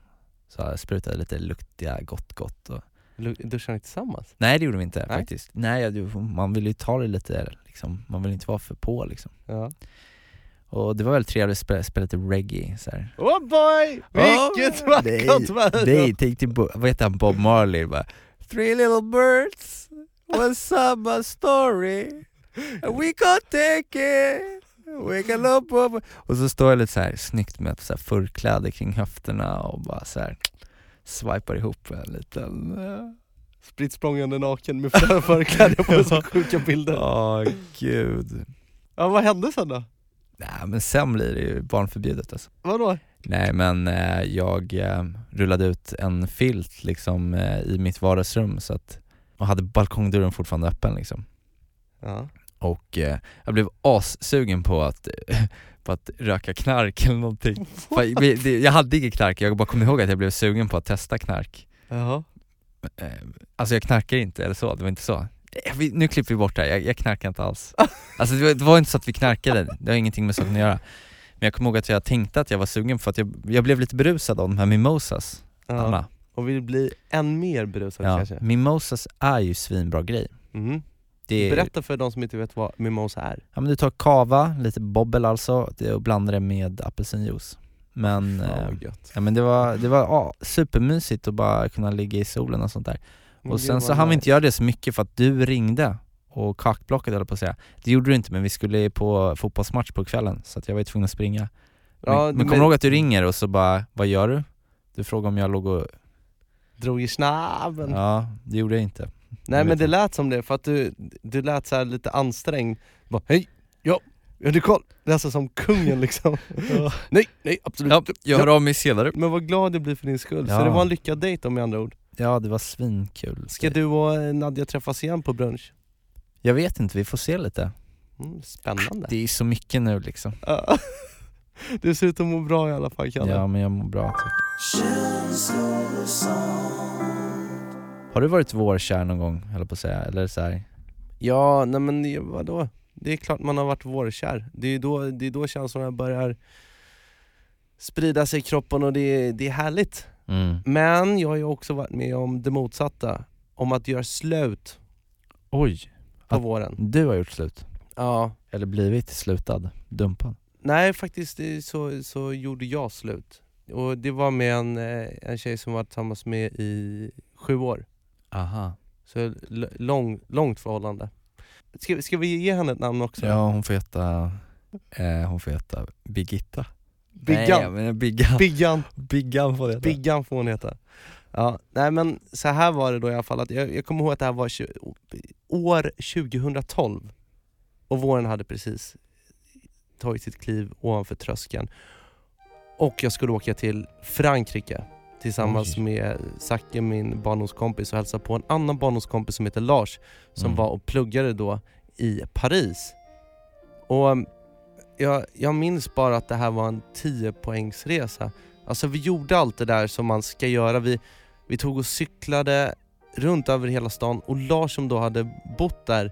Så jag sprutade lite luktiga gott gott och Duschade ni tillsammans? Nej det gjorde vi inte Nej. faktiskt. Nej, man vill ju ta det lite liksom, man vill inte vara för på liksom. Ja. Och det var väldigt trevligt att spela, spela lite reggae så här. Oh boy! Vilket Oh, vackert väder! Nej, tänk till, Bo- vad heter han, Bob Marley bara Three little birds, one summer story and we can take it up. Och så står jag lite så här snyggt med så här förkläde kring höfterna och bara så här swipar ihop en liten eh, Spritt språngande naken med flera förkläder på så sjuka bilder. Åh gud Ja, vad hände sen då? Nej men sen blir det ju barnförbjudet alltså Vadå? Nej men eh, jag eh, rullade ut en filt liksom eh, i mitt vardagsrum så att, och hade balkongdörren fortfarande öppen liksom. Ja. Och eh, jag blev assugen på att, på att röka knark eller någonting. Jag hade inget knark, jag bara kom ihåg att jag blev sugen på att testa knark. Jaha. Eh, Alltså jag knarkar inte eller så, det var inte så. Eh, vi- Nu klipper vi bort det här, jag, jag knarkar inte alls. Alltså det var, det var inte så att vi knarkade, det har ingenting med saken att göra. Men jag kommer ihåg att jag tänkte att jag var sugen för att jag, jag blev lite berusad av de här mimosas, Ja. Anna. Och vill bli än mer berusad Ja, kanske? mimosas är ju svinbra grej. Mhm. Det Berätta för de som inte vet vad mimosa är. Ja men du tar kava, lite bobbel alltså, och blandar det med apelsinjuice. Men, eh, gött. ja, men det var, det var ja, supermysigt att bara kunna ligga i solen och sånt där. Men Och sen så hann vi inte göra det så mycket för att du ringde och kakblocket höll på att säga. Det gjorde du inte men vi skulle på fotbollsmatch på kvällen så jag var tvungen att springa. Men, Ja, men kommer du ihåg att du ringer och så bara, vad gör du? Du frågar om jag låg och, Drog i snabben. ja det gjorde jag inte. Nej men det lät som det, för att du, du lät så här lite ansträngd. Bara, hej, ja, jag hade koll. Nästan som kungen liksom. nej, nej absolut Ja, jag hör av mig senare. Men vad glad jag blir för din skull. Så Ja. det var en lyckad dejt om med andra ord. Ja det var svinkul. Ska du och eh, Nadja träffas igen på brunch? Jag vet inte, vi får se lite. Mm, spännande. Det är så mycket nu liksom. Ja. Du ser ut att må bra i alla fall Kalle. Ja men jag mår bra tack. Har du varit vårkär någon gång, höll jag på att säga? Eller så här. Ja, nej men det- vadå? Det är klart man har varit vårkär. Det är då, det är då känslorna börjar sprida sig i kroppen och det är, det är härligt. Mm. Men jag har ju också varit med om det motsatta. Om att göra slut Oj, på Att- våren. du har gjort slut? Ja. Eller blivit slutad? Dumpad? Nej faktiskt det- så, så gjorde jag slut. Och det var med en, eh, en tjej som var tillsammans med i sju år. Aha. Så lång, långt förhållande. Ska, ska vi ge henne ett namn också? Ja hon får heta, eh, hon får heta Birgitta. Biggan. Nej, men Biggan. Biggan. Biggan får det heta. Biggan får hon heta. Ja, nej men så här var det då i alla fall, att jag, jag kommer ihåg att det här var tju- år 2012 och våren hade precis tagit sitt kliv ovanför tröskeln. Och jag skulle åka till Frankrike tillsammans Oj. med Zacke, min barndomskompis, och hälsa på en annan barndomskompis som heter Lars som Mm. var och pluggade då i Paris. Och um, jag, jag minns bara att det här var en 10 poängsresa. Alltså vi gjorde allt det där som man ska göra. Vi, vi tog och cyklade runt över hela stan och Lars som då hade bott där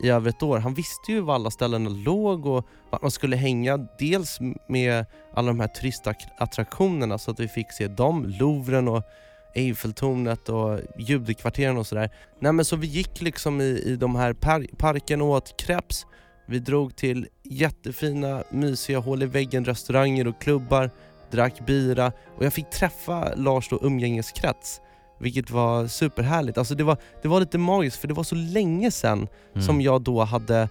i över ett år, han visste ju var alla ställena låg och vart man skulle hänga. Dels med alla de här turistattraktionerna så att vi fick se dem, Louvren och Eiffeltornet och judekvarteren och sådär. Nej men så vi gick liksom i, i de här par parken och åt crepes. Vi drog till jättefina, mysiga hål i väggen restauranger och klubbar, drack bira och jag fick träffa Lars då umgängeskrets. Vilket var superhärligt. Alltså det var, det var lite magiskt för det var så länge sedan Mm. som jag då hade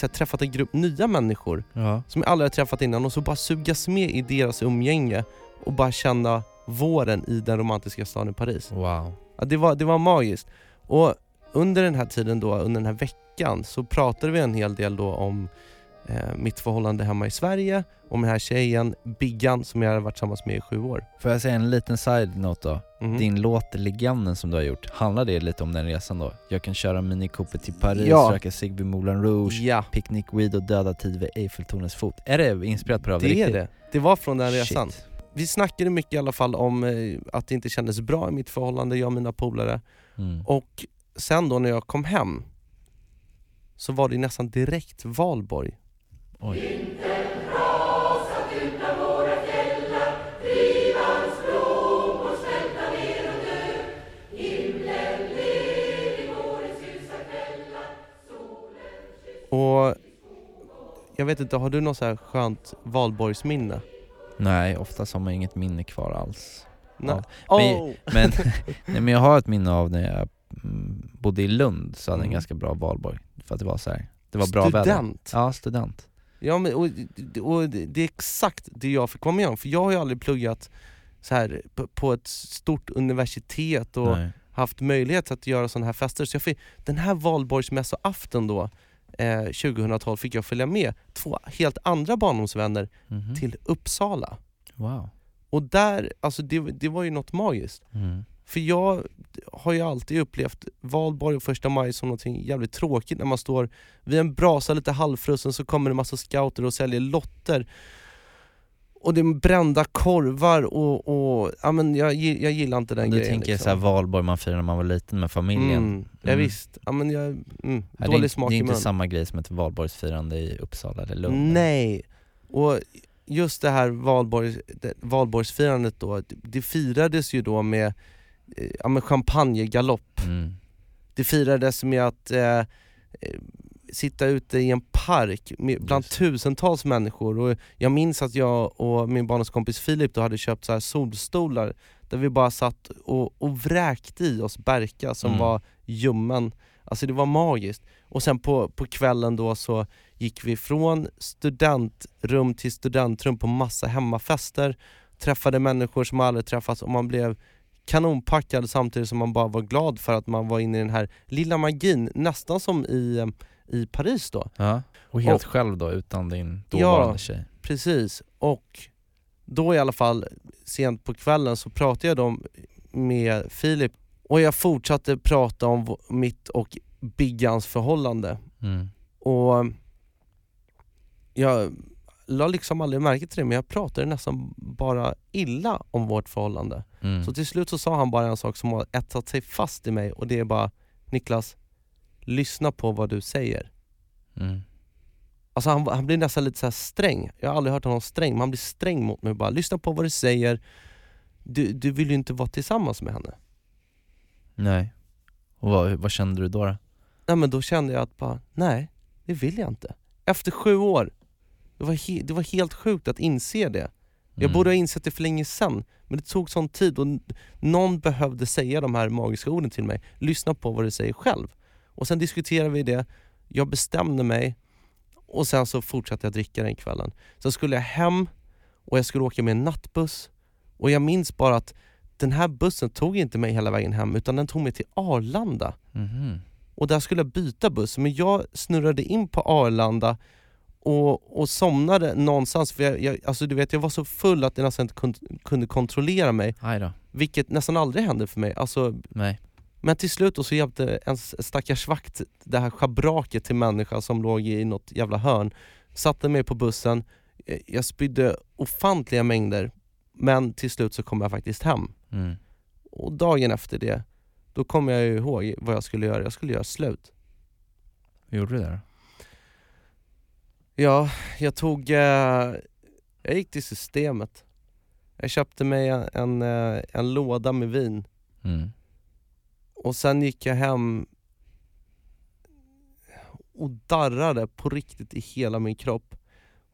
här, träffat en grupp nya människor Ja. som jag aldrig har träffat innan och så bara sugas med i deras umgänge och bara känna våren i den romantiska staden Paris. Wow. Ja, det, var, det var magiskt. Och under den här tiden då, under den här veckan, så pratade vi en hel del då om eh, mitt förhållande hemma i Sverige, om den här tjejen, Biggan, som jag hade varit tillsammans med i sju år. Får jag säga en liten side-note då? Mhm. Din låt Legenden som du har gjort, handlar det lite om den resan då? Jag kan köra Mini Cooper till Paris, Ja. röka cigg vid Moulin Rouge, Ja, picknick, weed och döda tid vid Eiffeltornets fot. Är det inspirerat på det? av det är det. Det var från den Shit. resan. Vi snackade mycket i alla fall om eh, att det inte kändes bra i mitt förhållande, jag och mina polare. Mm. Och sen då när jag kom hem så var det nästan direkt valborg. Oj. Och jag vet inte, har du något så här skönt valborgsminne? Nej, oftast har man inget minne kvar alls. Nej. Ja. Men- Oh. Men, nej, men jag har ett minne av när jag mm, bodde i Lund, så hade jag en Mm. ganska bra valborg. För att det var så här, det var bra väder. Student? Ja, student. Ja, men, och, och det är exakt det jag fick vara med om, för jag har ju aldrig pluggat så här på, på ett stort universitet och Nej. haft möjlighet att göra sådana här fester. Så jag fick, den här valborgsmässoafton då, eh, 2012, fick jag följa med två helt andra barndomsvänner Mhm. till Uppsala. Wow. Och där, alltså det, det var ju något magiskt. Mm. För jag har ju alltid upplevt valborg och första maj som något jävligt tråkigt när man står vid en brasa lite halvfrusen så kommer det en massa scouter och säljer lotter. Och det är brända korvar och, och ja, men jag, jag gillar inte den Du grejen. tänker liksom. så här valborg man firar när man var liten med familjen. Mm, ja, Mm. visst. Ja, men jag, mm, Ja, det, är, dålig inte- smak det är i inte samma grej som ett valborgsfirande i Uppsala eller Lund. Nej, och just det här valborgs, det, valborgsfirandet då, det, det firades ju då med, ja, med champagnegalopp. Mm. Det firades med att eh, eh, sitta ute i en park med, bland Just. tusentals människor och jag minns att jag och min barndomskompis Filip då hade köpt så här solstolar där vi bara satt och, och vräkte i oss Berka som Mm. var ljummen. Alltså det var magiskt. Och sen på, på kvällen då så gick vi från studentrum till studentrum på massa hemmafester, träffade människor som aldrig träffats och man blev kanonpackad samtidigt som man bara var glad för att man var inne i den här lilla magin, nästan som i, eh, i Paris då. Ja. Och helt Och- själv då, utan din Ja. dåvarande tjej? Precis, och då i alla fall sent på kvällen så pratade jag då med Filip och jag fortsatte prata om mitt och Biggans förhållande. Mm. Och jag la liksom aldrig märke till det men jag pratade nästan bara illa om vårt förhållande. Mm. Så till slut så sa han bara en sak som har etsat sig fast i mig och det är bara Niklas, lyssna på vad du säger. Mm. Alltså han, han blir nästan lite så här sträng. Jag har aldrig hört honom sträng, men han blir sträng mot mig. Bara, lyssna på vad du säger. Du, du vill ju inte vara tillsammans med henne. Nej. Och vad, vad kände du då? då? Nej men då kände jag att bara, nej, det vill jag inte. Efter sju år. Det var, det var helt sjukt att inse det. Jag Mm. borde ha insett det för länge sedan. Men det tog sån tid och någon behövde säga de här magiska orden till mig. Lyssna på vad du säger själv. Och sen diskuterade vi det, jag bestämde mig och sen så fortsatte jag dricka den kvällen. Sen skulle jag hem och jag skulle åka med en nattbuss och jag minns bara att den här bussen tog inte mig hela vägen hem utan den tog mig till Arlanda. Mhm. Och där skulle jag byta buss, men jag snurrade in på Arlanda och, och somnade någonstans, för jag, jag, alltså du vet, jag var så full att jag nästan inte kunde, kunde kontrollera mig, vilket nästan aldrig händer för mig. Alltså, Nej. men till slut då så hjälpte en stackars vakt det här schabraket till människa som låg i något jävla hörn, satte mig på bussen, Eh, jag spydde ofantliga mängder, men till slut så kom jag faktiskt hem. Mm. Och dagen efter det, då kom jag ihåg vad jag skulle göra, jag skulle göra slut. Gjorde du det då? Ja, jag tog, eh, jag gick till systemet. Jag köpte mig en, en, eh, en låda med vin Mm. och sen gick jag hem och darrade på riktigt i hela min kropp.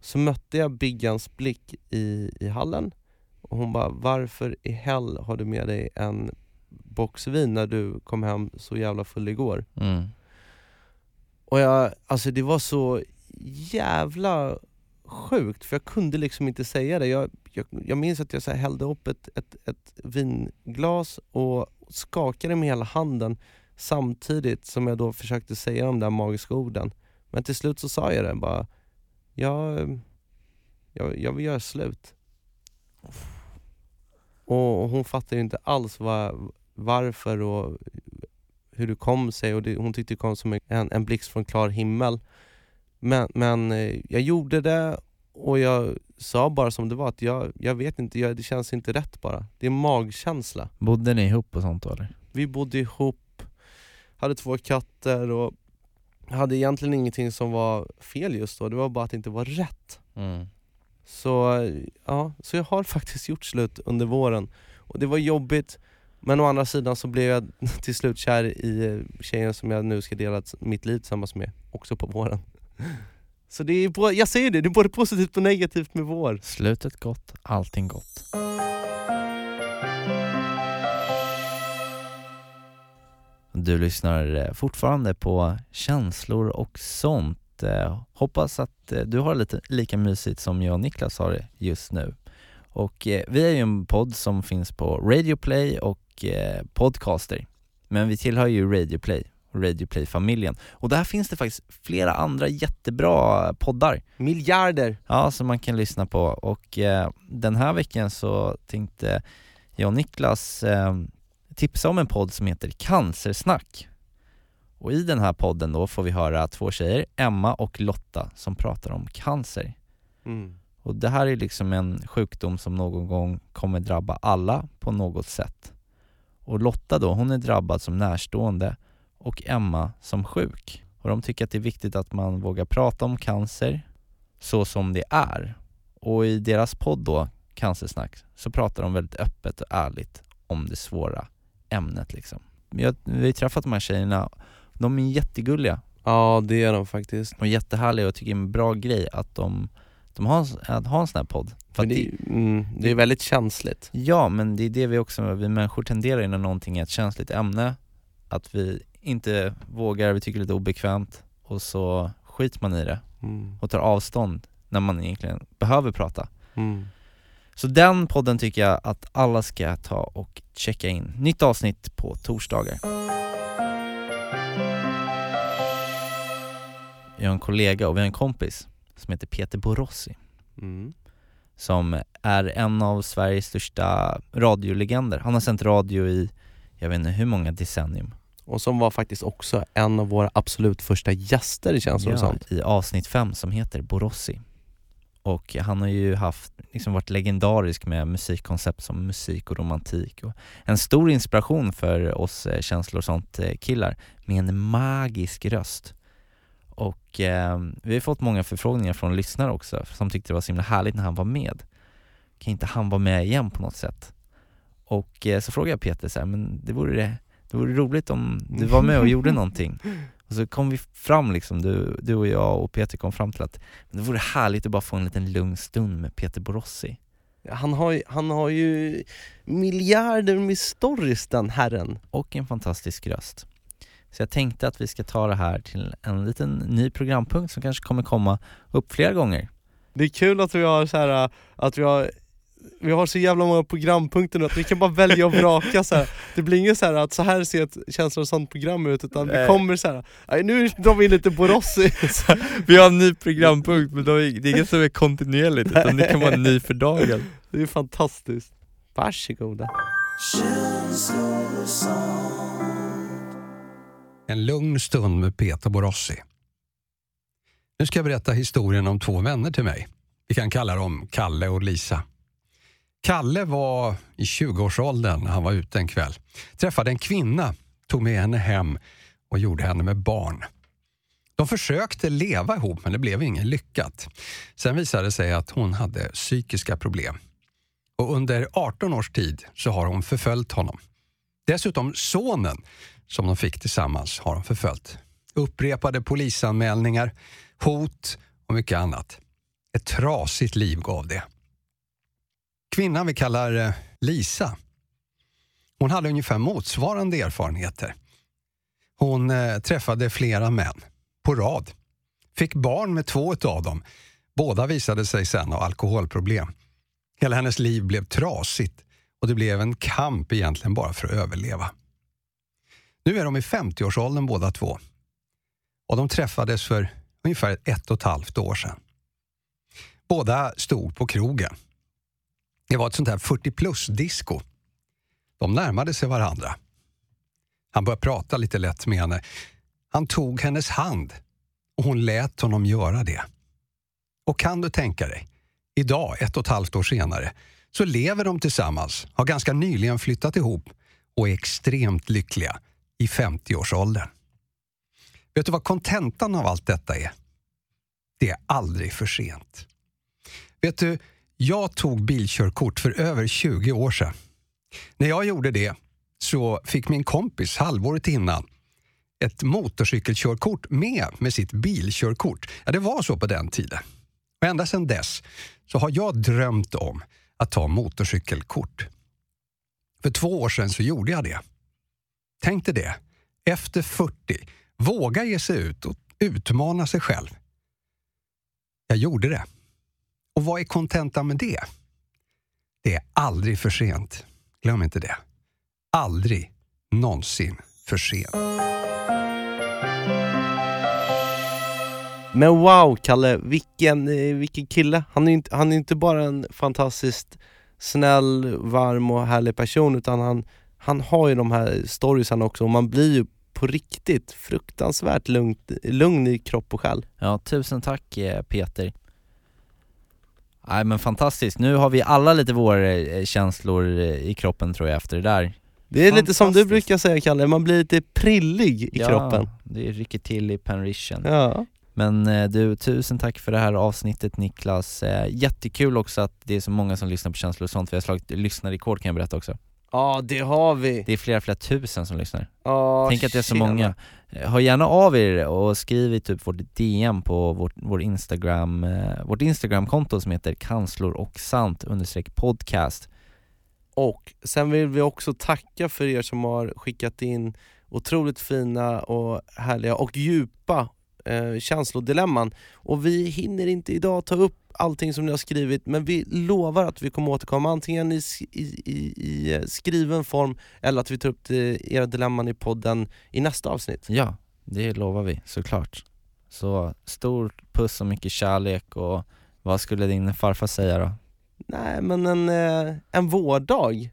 Så mötte jag Biggans blick i, i hallen och hon bara Varför i hell har du med dig en box vin när du kom hem så jävla full igår? Mm. Och jag, alltså det var så jävla sjukt för jag kunde liksom inte säga det. Jag, jag, jag minns att jag så här hällde upp ett, ett, ett vinglas och skakade med hela handen samtidigt som jag då försökte säga de där magiska orden. Men till slut så sa jag det bara, jag, jag, jag vill göra slut. Och hon fattade ju inte alls var, varför och hur det kom sig och det, hon tyckte det kom som en, en blixt från klar himmel. Men, men eh, jag gjorde det och jag sa bara som det var att jag, jag vet inte, jag, det känns inte rätt bara. Det är magkänsla. Bodde ni ihop och sånt då eller? Vi bodde ihop, hade två katter och hade egentligen ingenting som var fel just då, det var bara att det inte var rätt. Mm. Så, eh, ja, så jag har faktiskt gjort slut under våren. Och det var jobbigt, men å andra sidan så blev jag till slut kär i eh, tjejen som jag nu ska dela mitt liv tillsammans med, också på våren. Så det är, bra, jag säger det, det är både positivt och negativt med vår. Slutet gott, allting gott. Du lyssnar eh, fortfarande på känslor och sånt. Eh, hoppas att eh, du har det lite lika mysigt som jag och Niklas har det just nu. Och vi är ju en podd som finns på Radio Play och Podcaster. Men vi tillhör ju Radio Play Radio Play-familjen. Och där finns det faktiskt flera andra jättebra poddar. Miljarder! Ja, som man kan lyssna på och eh, den här veckan så tänkte jag och Niklas eh, tipsa om en podd som heter Cancersnack. Och i den här podden då får vi höra två tjejer, Emma och Lotta, som pratar om cancer. Mm. Och det här är liksom en sjukdom som någon gång kommer drabba alla på något sätt. Och Lotta då, hon är drabbad som närstående och Emma som sjuk. Och de tycker att det är viktigt att man vågar prata om cancer så som det är. Och i deras podd då, Cancersnack, så pratar de väldigt öppet och ärligt om det svåra ämnet liksom. Jag, vi har träffat de här tjejerna, de är jättegulliga Ja det är de faktiskt. och jättehärliga och jag tycker det är en bra grej att de, de har, att ha en sån här podd. För det, det, mm, det är väldigt känsligt. ja, men det är det vi också, vi människor tenderar ju när någonting är ett känsligt ämne, att vi inte vågar, vi tycker det är lite obekvämt och så skiter man i det Mm. och tar avstånd när man egentligen behöver prata. Mm. Så den podden tycker jag att alla ska ta och checka in. Nytt avsnitt på torsdagar. Jag har en kollega och vi har en kompis som heter Peter Borossi Mm. som är en av Sveriges största radiolegender. Han har sänt radio i, jag vet inte hur många decennium. Och som var faktiskt också en av våra absolut första gäster det känns som i avsnitt 5 som heter Borossi. Och han har ju haft, liksom varit legendarisk med musikkoncept som musik och romantik och en stor inspiration för oss eh, känslor och sånt eh, killar med en magisk röst. Och eh, vi har fått många förfrågningar från lyssnare också som tyckte det var så himla härligt när han var med. Kan inte han vara med igen på något sätt? Och eh, så frågade jag Peter så här, men det vore, det vore roligt om du var med och gjorde någonting. Och så kom vi fram liksom, du, du och jag och Peter kom fram till att det vore härligt att bara få en liten lugn stund med Peter Borossi. Han har, ju, han har ju miljarder med stories den herren. Och en fantastisk röst. Så jag tänkte att vi ska ta det här till en liten ny programpunkt som kanske kommer komma upp flera gånger. Det är kul att vi har så här, att vi har vi har så jävla många programpunkter nu att vi kan bara välja och vraka så här. Det blir inget så här att så här ser ett känsla och sånt program ut utan Nej. kommer så här. "Nej, nu drar vi in lite Borossi. Vi har en ny programpunkt men det är inget som är kontinuerligt utan det kan vara en ny för dagen. Det är fantastiskt. Varsågoda. En lugn stund med Peter Borossi. Nu ska jag berätta historien om två vänner till mig. Vi kan kalla dem Kalle och Lisa. Kalle var i 20-årsåldern när han var ute en kväll. Träffade en kvinna, tog med henne hem och gjorde henne med barn. De försökte leva ihop men det blev inget lyckat. Sen visade det sig att hon hade psykiska problem. Och under 18 års tid så har hon förföljt honom. Dessutom sonen som de fick tillsammans har de förföljt. Upprepade polisanmälningar, hot och mycket annat. Ett trasigt liv gav det. Kvinnan vi kallar eh, Lisa, hon hade ungefär motsvarande erfarenheter. Hon eh, träffade flera män på rad. Fick barn med två av dem. Båda visade sig sen ha alkoholproblem. Hela hennes liv blev trasigt och det blev en kamp egentligen bara för att överleva. Nu är de i 50-årsåldern båda två. Och de träffades för ungefär ett och ett halvt år sedan. Båda stod på krogen. Det var ett sånt här 40 plus-disco. De närmade sig varandra. Han började prata lite lätt med henne. Han tog hennes hand och hon lät honom göra det. Och kan du tänka dig, idag, ett och ett halvt år senare, så lever de tillsammans, har ganska nyligen flyttat ihop och är extremt lyckliga i 50-årsåldern. Vet du vad kontentan av allt detta är? Det är aldrig för sent. Vet du, jag tog bilkörkort för över 20 år sedan. När jag gjorde det så fick min kompis halvåret innan ett motorcykelkörkort med med sitt bilkörkort. Ja, det var så på den tiden. Och ända sedan dess så har jag drömt om att ta motorcykelkort. För två år sedan så gjorde jag det. Tänk dig det. Efter 40, våga ge sig ut och utmana sig själv. Jag gjorde det. Och vad är kontentan med det? Det är aldrig för sent. Glöm inte det. Aldrig någonsin för sent. Men wow Kalle, vilken, eh, vilken kille. Han är inte, han är inte bara en fantastiskt snäll, varm och härlig person utan han, han har ju de här storiesen också och man blir ju på riktigt fruktansvärt lugnt, lugn i kropp och själ. Ja, tusen tack eh, Peter. Nej men fantastiskt, nu har vi alla lite våra eh, känslor eh, i kroppen tror jag efter det där. Det är lite som du brukar säga Kalle, man blir lite prillig i ja, kroppen. det rycker till i penrichen. Ja. Men eh, du, tusen tack för det här avsnittet Niklas. Jättekul också att det är så många som lyssnar på känslor och sånt. Vi har slagit lyssnarrekord kan jag berätta också. Ja, det har vi. Det är flera, flera tusen som lyssnar. Ja, Tänk att det är så tjena. många. Hör gärna av er och skriv i typ vårt DM på vårt, vår Instagram, eh, vårt Instagramkonto som heter kanslor och sant podcast. Och sen vill vi också tacka för er som har skickat in otroligt fina och härliga och djupa eh, känslodilemman. Och vi hinner inte idag ta upp allting som ni har skrivit men vi lovar att vi kommer återkomma antingen i, i, i eh, skriven form eller att vi tar upp det, era dilemman i podden i nästa avsnitt. Ja, det lovar vi såklart. Så stor puss och mycket kärlek och vad skulle din farfar säga då? Nej men en, eh, en vårdag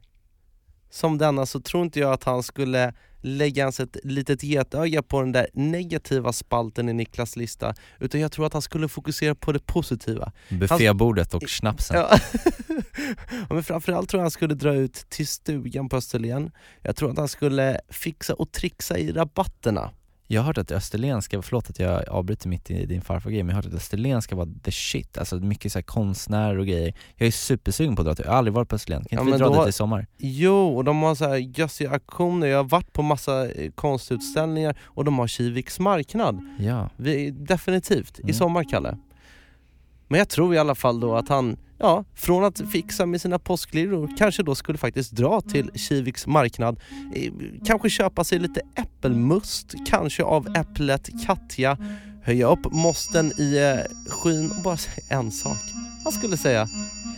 som denna så tror inte jag att han skulle lägga ens ett litet getöga på den där negativa spalten i Niklas lista utan jag tror att han skulle fokusera på det positiva. Buffébordet och snapsen. Ja. Ja, men framförallt tror jag han skulle dra ut till stugan på Österlen. Jag tror att han skulle fixa och trixa i rabatterna. Jag har hört att Österlen ska, förlåt att jag avbryter mitt i din farfar grej, men jag har hört att Österlen ska vara the shit, alltså mycket så här konstnärer och grejer. Jag är supersugen på att dra till, jag har aldrig varit på Österlen, kan Ja, inte vi men dra dit har- i sommar? Jo, och de har så här gössiga auktioner. Jag har varit på massa eh, konstutställningar och de har Kiviks marknad. Ja. Vi, definitivt, i Mm. sommar Kalle. Men jag tror i alla fall då att han, ja, från att fixa med sina påsklirror kanske då skulle faktiskt dra till Kiviks marknad. Eh, kanske köpa sig lite äppelmust, kanske av äpplet Katja. Höja upp mosten i eh, skyn och bara säga en sak. Han skulle säga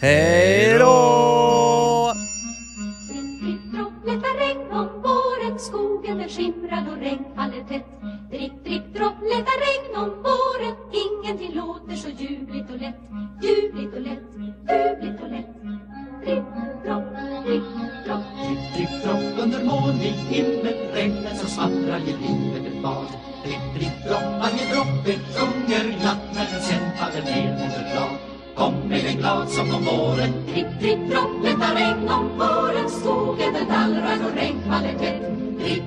Hej då! Dropplet var regn om våren, skogen den skimrad och regn faller tätt. Drick, drick, dropplet var regn om våren, ingenting låter så ljuvligt och lätt, ljuvligt och lätt. Hövligt och lätt. Tripp, dropp, tripp, dropp, tripp, tripp, dropp. Under molnig himmel, regnet som smattrar ger livet ett bad. Tripp, tripp, dropp, varje droppe sjunger glatt när den kämpade ner mot ett blad. Kom med en glad som om våren Tripp, tripp, dropp, detta regn om våren Skogen den dallrar och regnfallet tätt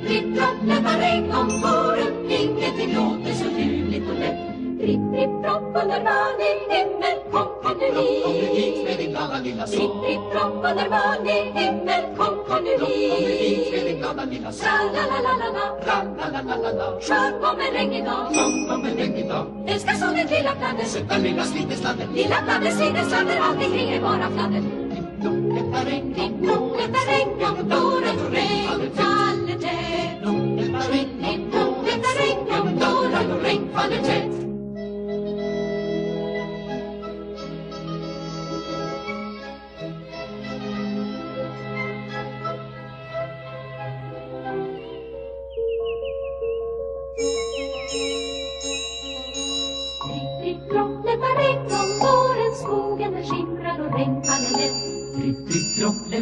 Tripp, dropp, detta regn om våren Ingenting låter så ljuvligt och lätt Dripp, dripp, dropp under varning lilla sång. Tripp, tripp, dropp under vanlig himmel. Kom, kom nu hit med din glada lilla sång. Tra-la-la-la-la-la, ra-la-la-la-la-la. Sjung om en regnig dag. Sjung om en regnig dag. Älskar sången lilla pladder. Söta lilla slintesladder. Lilla pladder, slintesladder. Allt omkring är bara fladder. Dropplätta regn, dropplätta regn om våren. Regn faller tätt. Dropplätta regn, dropplätta regn om våren. Regn faller tätt.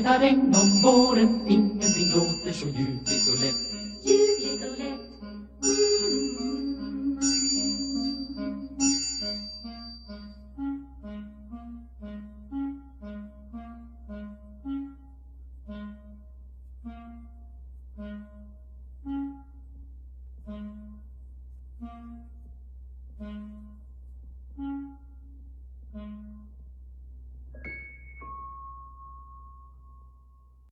detta regn om våren Ingenting låter så ljuvligt och lätt Ljuvligt och lätt mm.